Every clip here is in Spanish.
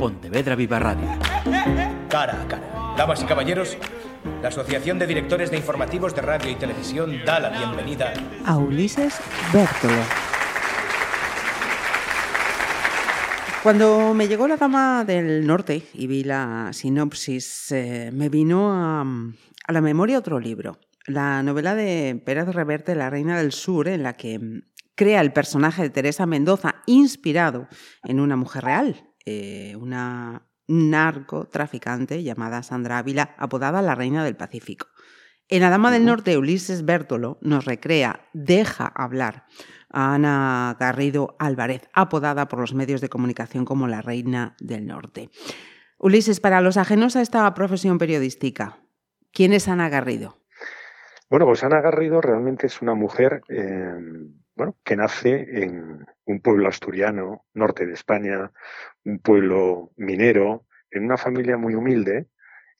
Pontevedra Viva Radio. Cara a cara. Damas y caballeros, la Asociación de Directores de Informativos de Radio y Televisión da la bienvenida a Ulises Bértolo. Cuando me llegó la dama del norte y vi la sinopsis, eh, me vino a, a la memoria otro libro, la novela de Pérez Reverte, La Reina del Sur, en la que crea el personaje de Teresa Mendoza inspirado en una mujer real, eh, una narcotraficante llamada Sandra Ávila, apodada la Reina del Pacífico. En La Dama del Norte, Ulises Bértolo nos recrea, deja hablar a Ana Garrido Álvarez, apodada por los medios de comunicación como la Reina del Norte. Ulises, para los ajenos a esta profesión periodística, ¿quién es Ana Garrido? Bueno, pues Ana Garrido realmente es una mujer eh, bueno, que nace en un pueblo asturiano, norte de España, un pueblo minero, en una familia muy humilde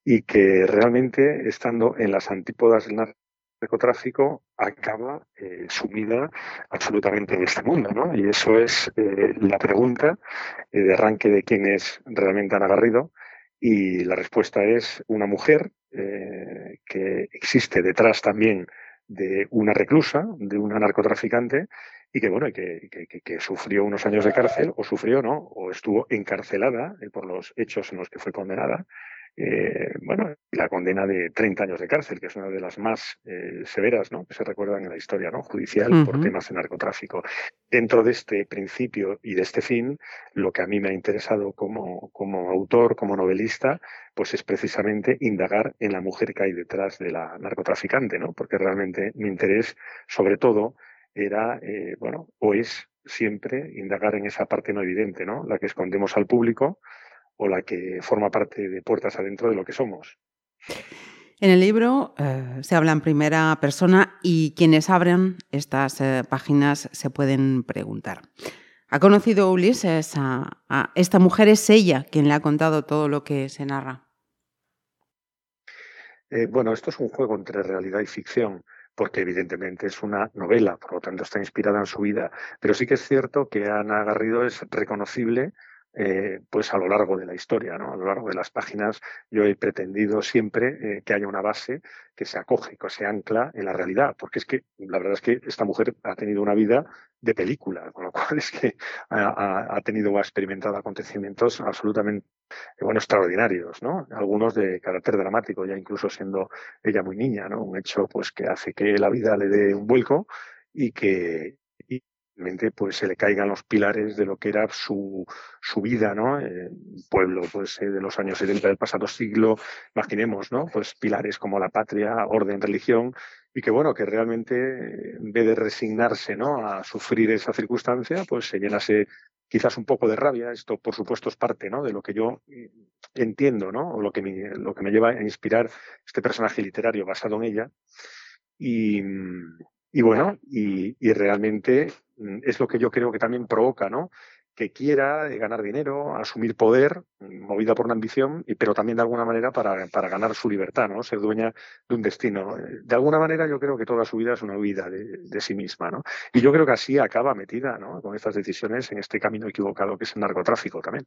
y que realmente, estando en las antípodas del narcotráfico, acaba eh, sumida absolutamente en este mundo. ¿no? Y eso es eh, la pregunta eh, de arranque de quién es realmente Ana Garrido. Y la respuesta es una mujer que existe detrás también de una reclusa, de una narcotraficante, y que bueno, que, que, sufrió unos años de cárcel, o sufrió, ¿no? O estuvo encarcelada eh, por los hechos en los que fue condenada, eh, bueno, la condena de 30 años de cárcel, que es una de las más eh, severas ¿no? que se recuerdan en la historia ¿no? judicial por temas de narcotráfico. Dentro de este principio y de este fin, lo que a mí me ha interesado como, como autor, como novelista, pues es precisamente indagar en la mujer que hay detrás de la narcotraficante, ¿no? porque realmente mi interés, sobre todo, era, eh, bueno, o es siempre indagar en esa parte no evidente, ¿no? La que escondemos al público, o la que forma parte de puertas adentro de lo que somos. En el libro eh, se habla en primera persona y quienes abren estas eh, páginas se pueden preguntar. ¿Ha conocido Ulises a, esta mujer? ¿Es ella quien le ha contado todo lo que se narra? Eh, bueno, esto es un juego entre realidad y ficción porque evidentemente es una novela, por lo tanto está inspirada en su vida. Pero sí que es cierto que Ana Garrido es reconocible eh, pues a lo largo de la historia, ¿no? a lo largo de las páginas, yo he pretendido siempre eh, que haya una base que se acoge, que se ancla en la realidad, porque es que la verdad es que esta mujer ha tenido una vida de película, con lo cual es que ha, tenido o ha experimentado acontecimientos absolutamente bueno, extraordinarios, ¿no? Algunos de carácter dramático, ya incluso siendo ella muy niña, ¿no? Un hecho pues que hace que la vida le dé un vuelco y que, pues se le caigan los pilares de lo que era su, su vida, ¿no? Eh, pueblo pues eh, de los años 70 del pasado siglo, imaginemos, ¿no? Pues pilares como la patria, orden, religión, y que bueno, que realmente en vez de resignarse, ¿no? A sufrir esa circunstancia, pues se llenase quizás un poco de rabia. Esto, por supuesto, es parte, ¿no? De lo que yo entiendo, ¿no? O lo que me, lo que me lleva a inspirar este personaje literario basado en ella. Y, y bueno, y, realmente es lo que yo creo que también provoca, ¿no? Que quiera eh, ganar dinero, asumir poder, mm, movida por una ambición, pero también de alguna manera para, para, ganar su libertad, ¿no? Ser dueña de un destino. Eh, de alguna manera yo creo que toda su vida es una vida de, de sí misma, ¿no? Y yo creo que así acaba metida, ¿no? Con estas decisiones en este camino equivocado que es el narcotráfico también.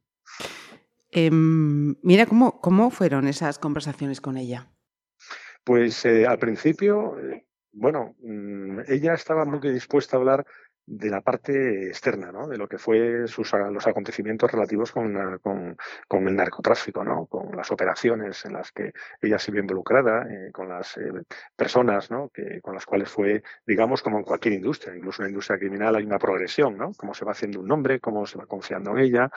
Eh, mira, ¿cómo, ¿cómo fueron esas conversaciones con ella? Pues eh, al principio bueno, mm, ella estaba muy dispuesta a hablar de la parte externa, ¿no? de lo que fue sus, los acontecimientos relativos con, con, el narcotráfico, ¿no? con las operaciones en las que ella se vio involucrada, eh, con las eh, personas ¿no? con las cuales fue, digamos, como en cualquier industria, incluso en la industria criminal hay una progresión, ¿no? cómo se va haciendo un nombre, cómo se va confiando en ella,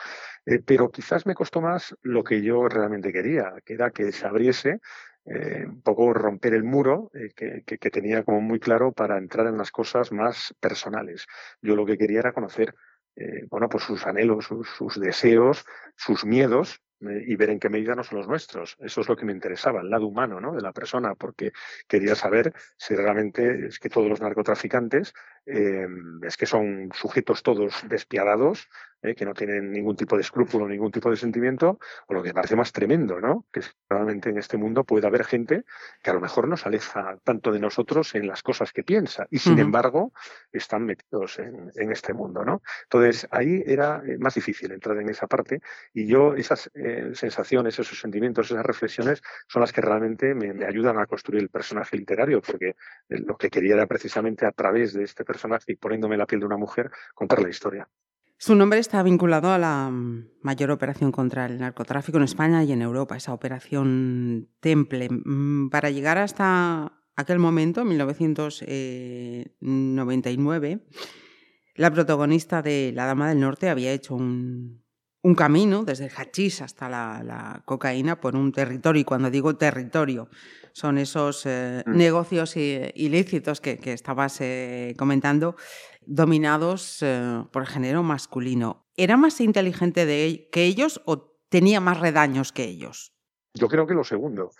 eh, pero quizás me costó más lo que yo realmente quería, que era que se abriese eh, un poco romper el muro eh, que, tenía como muy claro para entrar en las cosas más personales. Yo lo que quería era conocer, eh, bueno, pues sus anhelos, sus, deseos, sus miedos, y ver en qué medida no son los nuestros. Eso es lo que me interesaba, el lado humano ¿no? de la persona, porque quería saber si realmente es que todos los narcotraficantes es que son sujetos todos despiadados, ¿eh? que no tienen ningún tipo de escrúpulo, ningún tipo de sentimiento, o lo que parece más tremendo, ¿no? Que realmente en este mundo puede haber gente que a lo mejor nos aleja tanto de nosotros en las cosas que piensa, y sin embargo están metidos en, este mundo, ¿no? Entonces ahí era eh, más difícil entrar en esa parte, y yo esas eh, sensaciones, esos sentimientos, esas reflexiones son las que realmente me, me, ayudan a construir el personaje literario, porque lo que quería era precisamente a través de este personaje y poniéndome la piel de una mujer, contar la historia. Su nombre está vinculado a la mm, mayor operación contra el narcotráfico en España y en Europa, esa operación Temple. Mm, para llegar hasta aquel momento, 1999, eh, la protagonista de La Dama del Norte había hecho un, camino desde el hachís hasta la, cocaína por un territorio. Y cuando digo territorio, son esos eh, mm. negocios ilícitos que, estabas eh, comentando dominados eh, por el género masculino. ¿Era más inteligente de, que ellos o tenía más redaños que ellos? Yo creo que lo segundo.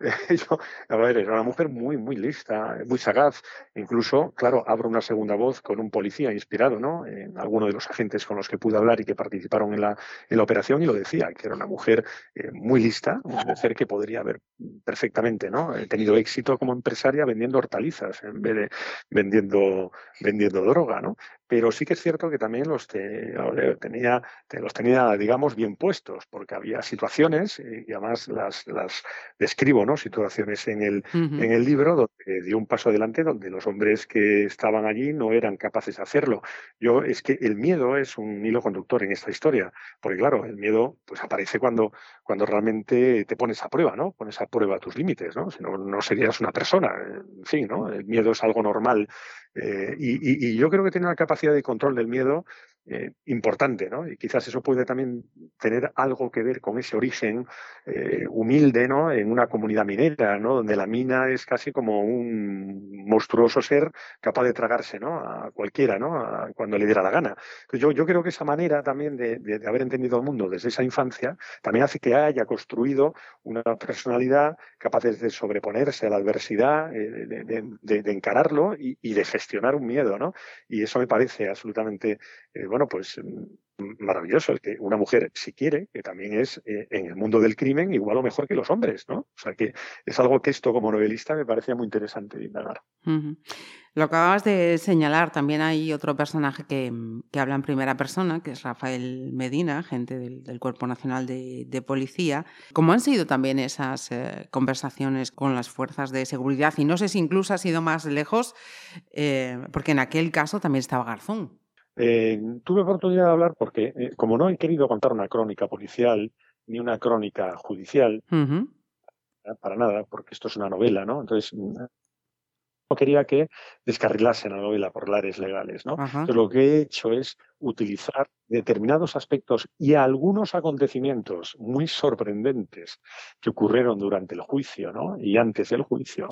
Yo, a ver, era una mujer muy, muy lista, muy sagaz. Incluso, claro, abro una segunda voz con un policía inspirado, ¿no? En alguno de los agentes con los que pude hablar y que participaron en la, en la operación y lo decía, que era una mujer eh, muy lista, una mujer que podría haber perfectamente, ¿no? Eh, tenido éxito como empresaria vendiendo hortalizas en vez de vendiendo, vendiendo droga, ¿no? Pero sí que es cierto que también los, tenía, los tenía, digamos, bien puestos, porque había situaciones, eh, y además las, las describo, ¿no? Situaciones en el, en el libro donde dio un paso adelante, donde los hombres que estaban allí no eran capaces de hacerlo. Yo, es que el miedo es un hilo conductor en esta historia, porque claro, el miedo pues aparece cuando, cuando realmente te pones a prueba, ¿no? Pones a prueba tus límites, ¿no? Si no, no serías una persona, en fin, ¿no? El miedo es algo normal eh, y, yo creo que tiene una capacidad de control del miedo eh, importante, ¿no? Y quizás eso puede también tener algo que ver con ese origen eh, humilde, ¿no? En una comunidad minera, ¿no? Donde la mina es casi como un monstruoso ser capaz de tragarse, ¿no? A cualquiera, ¿no? cuando le diera la gana. yo, creo que esa manera también de, haber entendido el mundo desde esa infancia también hace que haya construido una personalidad capaz de sobreponerse a la adversidad, eh, de, encararlo y, de gestionar un miedo, ¿no? Y eso me parece absolutamente bueno, pues mm, maravilloso, es que una mujer, si quiere, que también es eh, en el mundo del crimen igual o mejor que los hombres, ¿no? O sea que es algo que esto como novelista me parecía muy interesante indagar. Lo acabas de señalar, también hay otro personaje que, habla en primera persona, que es Rafael Medina, agente del, Cuerpo Nacional de, Policía. ¿Cómo han sido también esas eh, conversaciones con las fuerzas de seguridad? Y no sé si incluso ha sido más lejos, eh, porque en aquel caso también estaba Garzón. Eh, tuve oportunidad de hablar porque, eh, como no he querido contar una crónica policial ni una crónica judicial, para nada, porque esto es una novela, ¿no? Entonces, no quería que descarrilase la novela por lares legales, ¿no? Entonces, lo que he hecho es utilizar determinados aspectos y algunos acontecimientos muy sorprendentes que ocurrieron durante el juicio ¿no? y antes del juicio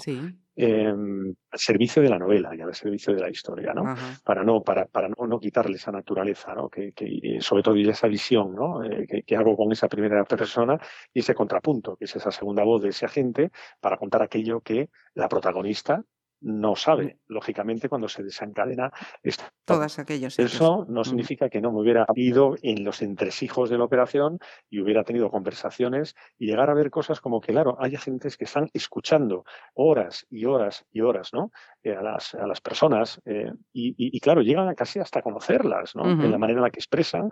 em, al servicio de la novela y al servicio de la historia, ¿no? para no para, para no, no, quitarle esa naturaleza, ¿no? que, que sobre todo y esa visión ¿no? Eh, que, que, hago con esa primera persona y ese contrapunto, que es esa segunda voz de ese agente, para contar aquello que la protagonista no sabe, lógicamente, cuando se desencadena esto. Todas aquellas. Eso no significa que no me hubiera ido en los entresijos de la operación y hubiera tenido conversaciones y llegar a ver cosas como que, claro, hay agentes que están escuchando horas y horas y horas, ¿no? Eh, a, las, a las personas eh, y, claro, llegan a casi hasta conocerlas, ¿no? En la manera en la que expresan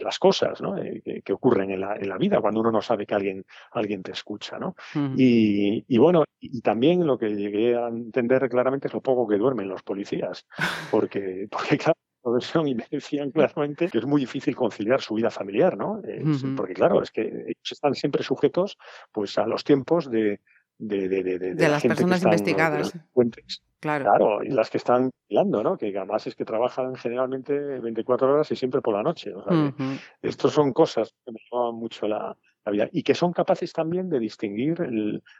las cosas ¿no? Eh, que, ocurren en la, en la, vida cuando uno no sabe que alguien, alguien te escucha. ¿no? y, y, bueno, y también lo que llegué a entender claramente es lo poco que duermen los policías, porque, porque claro, y me decían claramente que es muy difícil conciliar su vida familiar, ¿no? Porque claro, es que ellos están siempre sujetos pues a los tiempos de, de, de, de, de las personas investigadas. Claro. claro, y las que están hilando, ¿no? Que además es que trabajan generalmente 24 horas y siempre por la noche. O sea, estos son cosas que me llaman mucho la, y que son capaces también de distinguir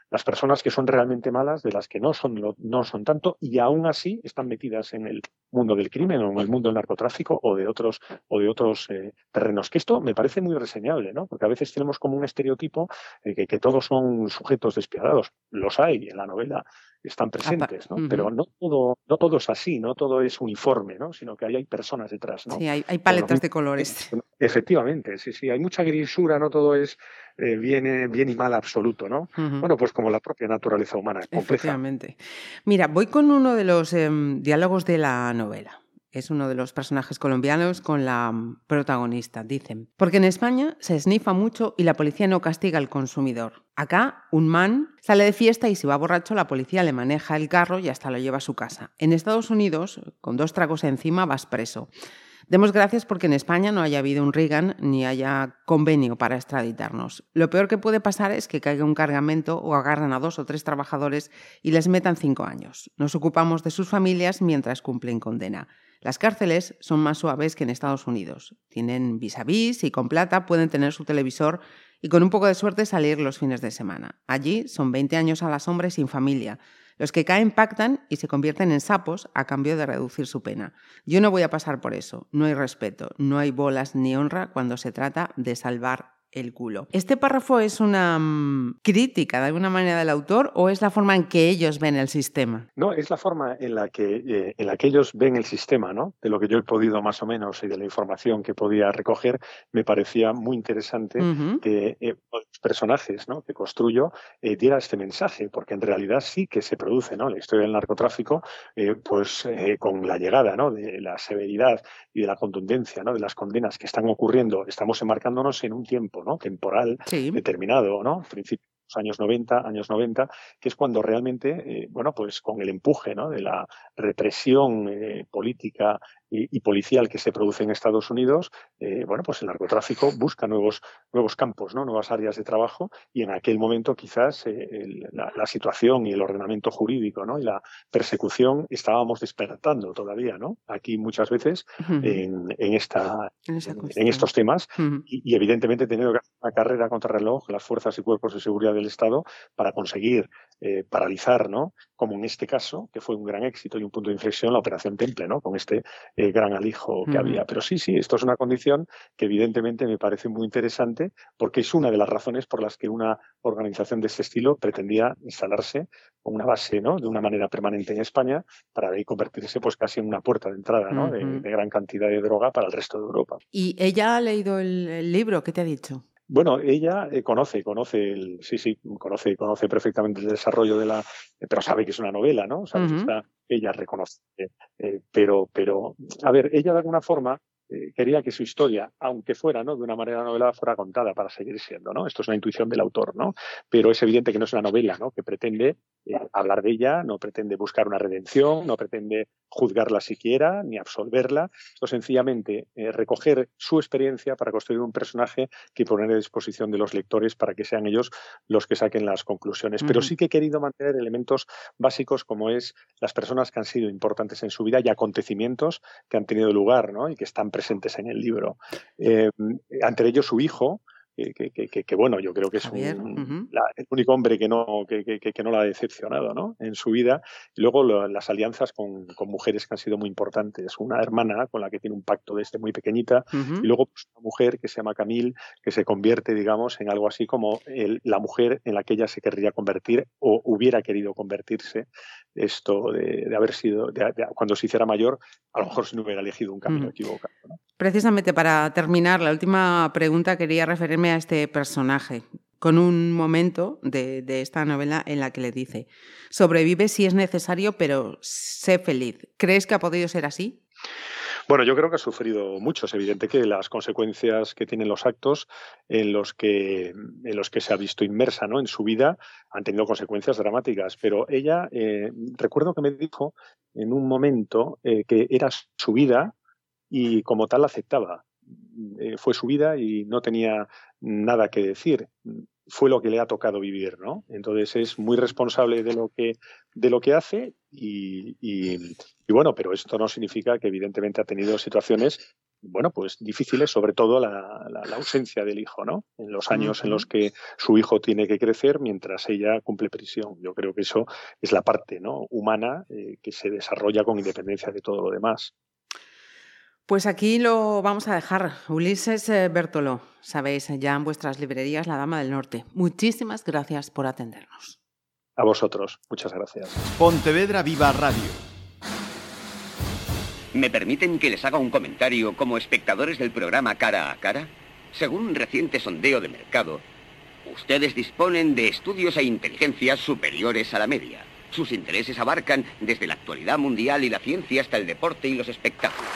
las personas que son realmente malas de las que no son, no son tanto y aún así están metidas en el mundo del crimen o en el mundo del narcotráfico o de otros, o de otros eh, terrenos. Que esto me parece muy reseñable, ¿no? porque a veces tenemos como un estereotipo que, que, todos son sujetos despiadados. Los hay en la novela están presentes, ¿no? Pero no todo, no todo es así, no todo es uniforme, ¿no? Sino que ahí hay personas detrás, ¿no? Sí, hay, hay paletas de colores. Efectivamente, sí, sí, hay mucha grisura, no todo es eh, bien, bien, y mal absoluto, ¿no? Bueno, pues como la propia naturaleza humana. Efectivamente. Mira, voy con uno de los em, diálogos de la novela es uno de los personajes colombianos con la mm, protagonista, dicen. Porque en España se esnifa mucho y la policía no castiga al consumidor. Acá, un man sale de fiesta y si va borracho, la policía le maneja el carro y hasta lo lleva a su casa. En Estados Unidos, con dos tragos encima, vas preso. Demos gracias porque en España no haya habido un Reagan ni haya convenio para extraditarnos. Lo peor que puede pasar es que caiga un cargamento o agarran a dos o tres trabajadores y les metan cinco años. Nos ocupamos de sus familias mientras cumplen condena. Las cárceles son más suaves que en Estados Unidos. Tienen vis a vis y con plata pueden tener su televisor y con un poco de suerte salir los fines de semana. Allí son 20 años a la sombra sin familia. Los que caen pactan y se convierten en sapos a cambio de reducir su pena. Yo no voy a pasar por eso. No hay respeto, no hay bolas ni honra cuando se trata de salvar el culo. ¿Este párrafo es una mm, crítica de alguna manera del autor o es la forma en que ellos ven el sistema? No, es la forma en la que, eh, en la que ellos ven el sistema, ¿no? De lo que yo he podido más o menos y de la información que podía recoger, me parecía muy interesante que eh, los personajes ¿no? que construyo eh, diera este mensaje, porque en realidad sí que se produce, ¿no? La historia del narcotráfico, pues con la llegada, ¿no? De la severidad y de la contundencia, ¿no? De las condenas que están ocurriendo, estamos enmarcándonos en un tiempo temporal determinado, ¿no? Principios años 90, años 90, que es cuando realmente, eh, bueno, pues con el empuje ¿no? de la represión eh, política y, policial que se produce en Estados Unidos, eh, bueno, pues el narcotráfico busca nuevos, nuevos campos, ¿no? nuevas áreas de trabajo y en aquel momento quizás eh, la, situación y el ordenamiento jurídico ¿no? y la persecución estábamos despertando todavía. ¿no? Aquí muchas veces en, esta, en, estos temas y, evidentemente teniendo que hacer una carrera contra reloj las fuerzas y cuerpos de seguridad del Estado para conseguir eh, paralizar, ¿no? como en este caso, que fue un gran éxito y un punto de inflexión, la Operación Temple, ¿no? con este eh, gran alijo que había. Pero sí, sí, esto es una condición que evidentemente me parece muy interesante porque es una de las razones por las que una organización de este estilo pretendía instalarse con una base ¿no? de una manera permanente en España para ahí convertirse pues casi en una puerta de entrada ¿no? de, gran cantidad de droga para el resto de Europa. ¿Y ella ha leído el libro? ¿Qué te ha dicho? Bueno, ella eh, conoce, conoce el, sí, sí, conoce, conoce perfectamente el desarrollo de la, pero sabe que es una novela, ¿no? ella reconoce, eh, pero, pero, a ver, ella de alguna forma eh, quería que su historia, aunque fuera ¿no? de una manera novelada, fuera contada para seguir siendo. ¿no? Esto es una intuición del autor, ¿no? pero es evidente que no es una novela ¿no? que pretende eh, hablar de ella, no pretende buscar una redención, no pretende juzgarla siquiera, ni absolverla. Esto sencillamente eh, recoger su experiencia para construir un personaje que poner a disposición de los lectores para que sean ellos los que saquen las conclusiones. Pero sí que he querido mantener elementos básicos como es las personas que han sido importantes en su vida y acontecimientos que han tenido lugar ¿no? y que están presentes presentes en el libro. Eh, ante ellos su hijo, que, bueno, yo creo que es un, el único hombre que no, que, no la ha decepcionado ¿no? en su vida. Y luego las alianzas con, mujeres que han sido muy importantes. Una hermana con la que tiene un pacto desde muy pequeñita y luego pues, una mujer que se llama Camille, que se convierte, digamos, en algo así como la mujer en la que ella se querría convertir o hubiera querido convertirse. Esto de, haber sido, cuando se hiciera mayor, a lo mejor si no hubiera elegido un camino equivocado. Precisamente para terminar, la última pregunta quería referirme este personaje con un momento de, esta novela en la que le dice, sobrevive si es necesario, pero sé feliz. ¿Crees que ha podido ser así? Bueno, yo creo que ha sufrido mucho. Es evidente que las consecuencias que tienen los actos en los que, en los que se ha visto inmersa ¿no? en su vida han tenido consecuencias dramáticas. Pero ella, eh, recuerdo que me dijo en un momento eh, que era su vida y como tal aceptaba. Eh, fue su vida y no tenía nada que decir. Fue lo que le ha tocado vivir, ¿no? Entonces es muy responsable de lo que, de lo que hace y, bueno, pero esto no significa que evidentemente ha tenido situaciones bueno, pues difíciles, sobre todo la, ausencia del hijo, ¿no? En los años en los que su hijo tiene que crecer mientras ella cumple prisión. Yo creo que eso es la parte ¿no? humana eh, que se desarrolla con independencia de todo lo demás. Pues aquí lo vamos a dejar. Ulises eh, Bertolo, sabéis, ya en vuestras librerías La Dama del Norte. Muchísimas gracias por atendernos. A vosotros, muchas gracias. Pontevedra Viva Radio. ¿Me permiten que les haga un comentario como espectadores del programa Cara a Cara? Según un reciente sondeo de mercado, ustedes disponen de estudios e inteligencias superiores a la media. Sus intereses abarcan desde la actualidad mundial y la ciencia hasta el deporte y los espectáculos.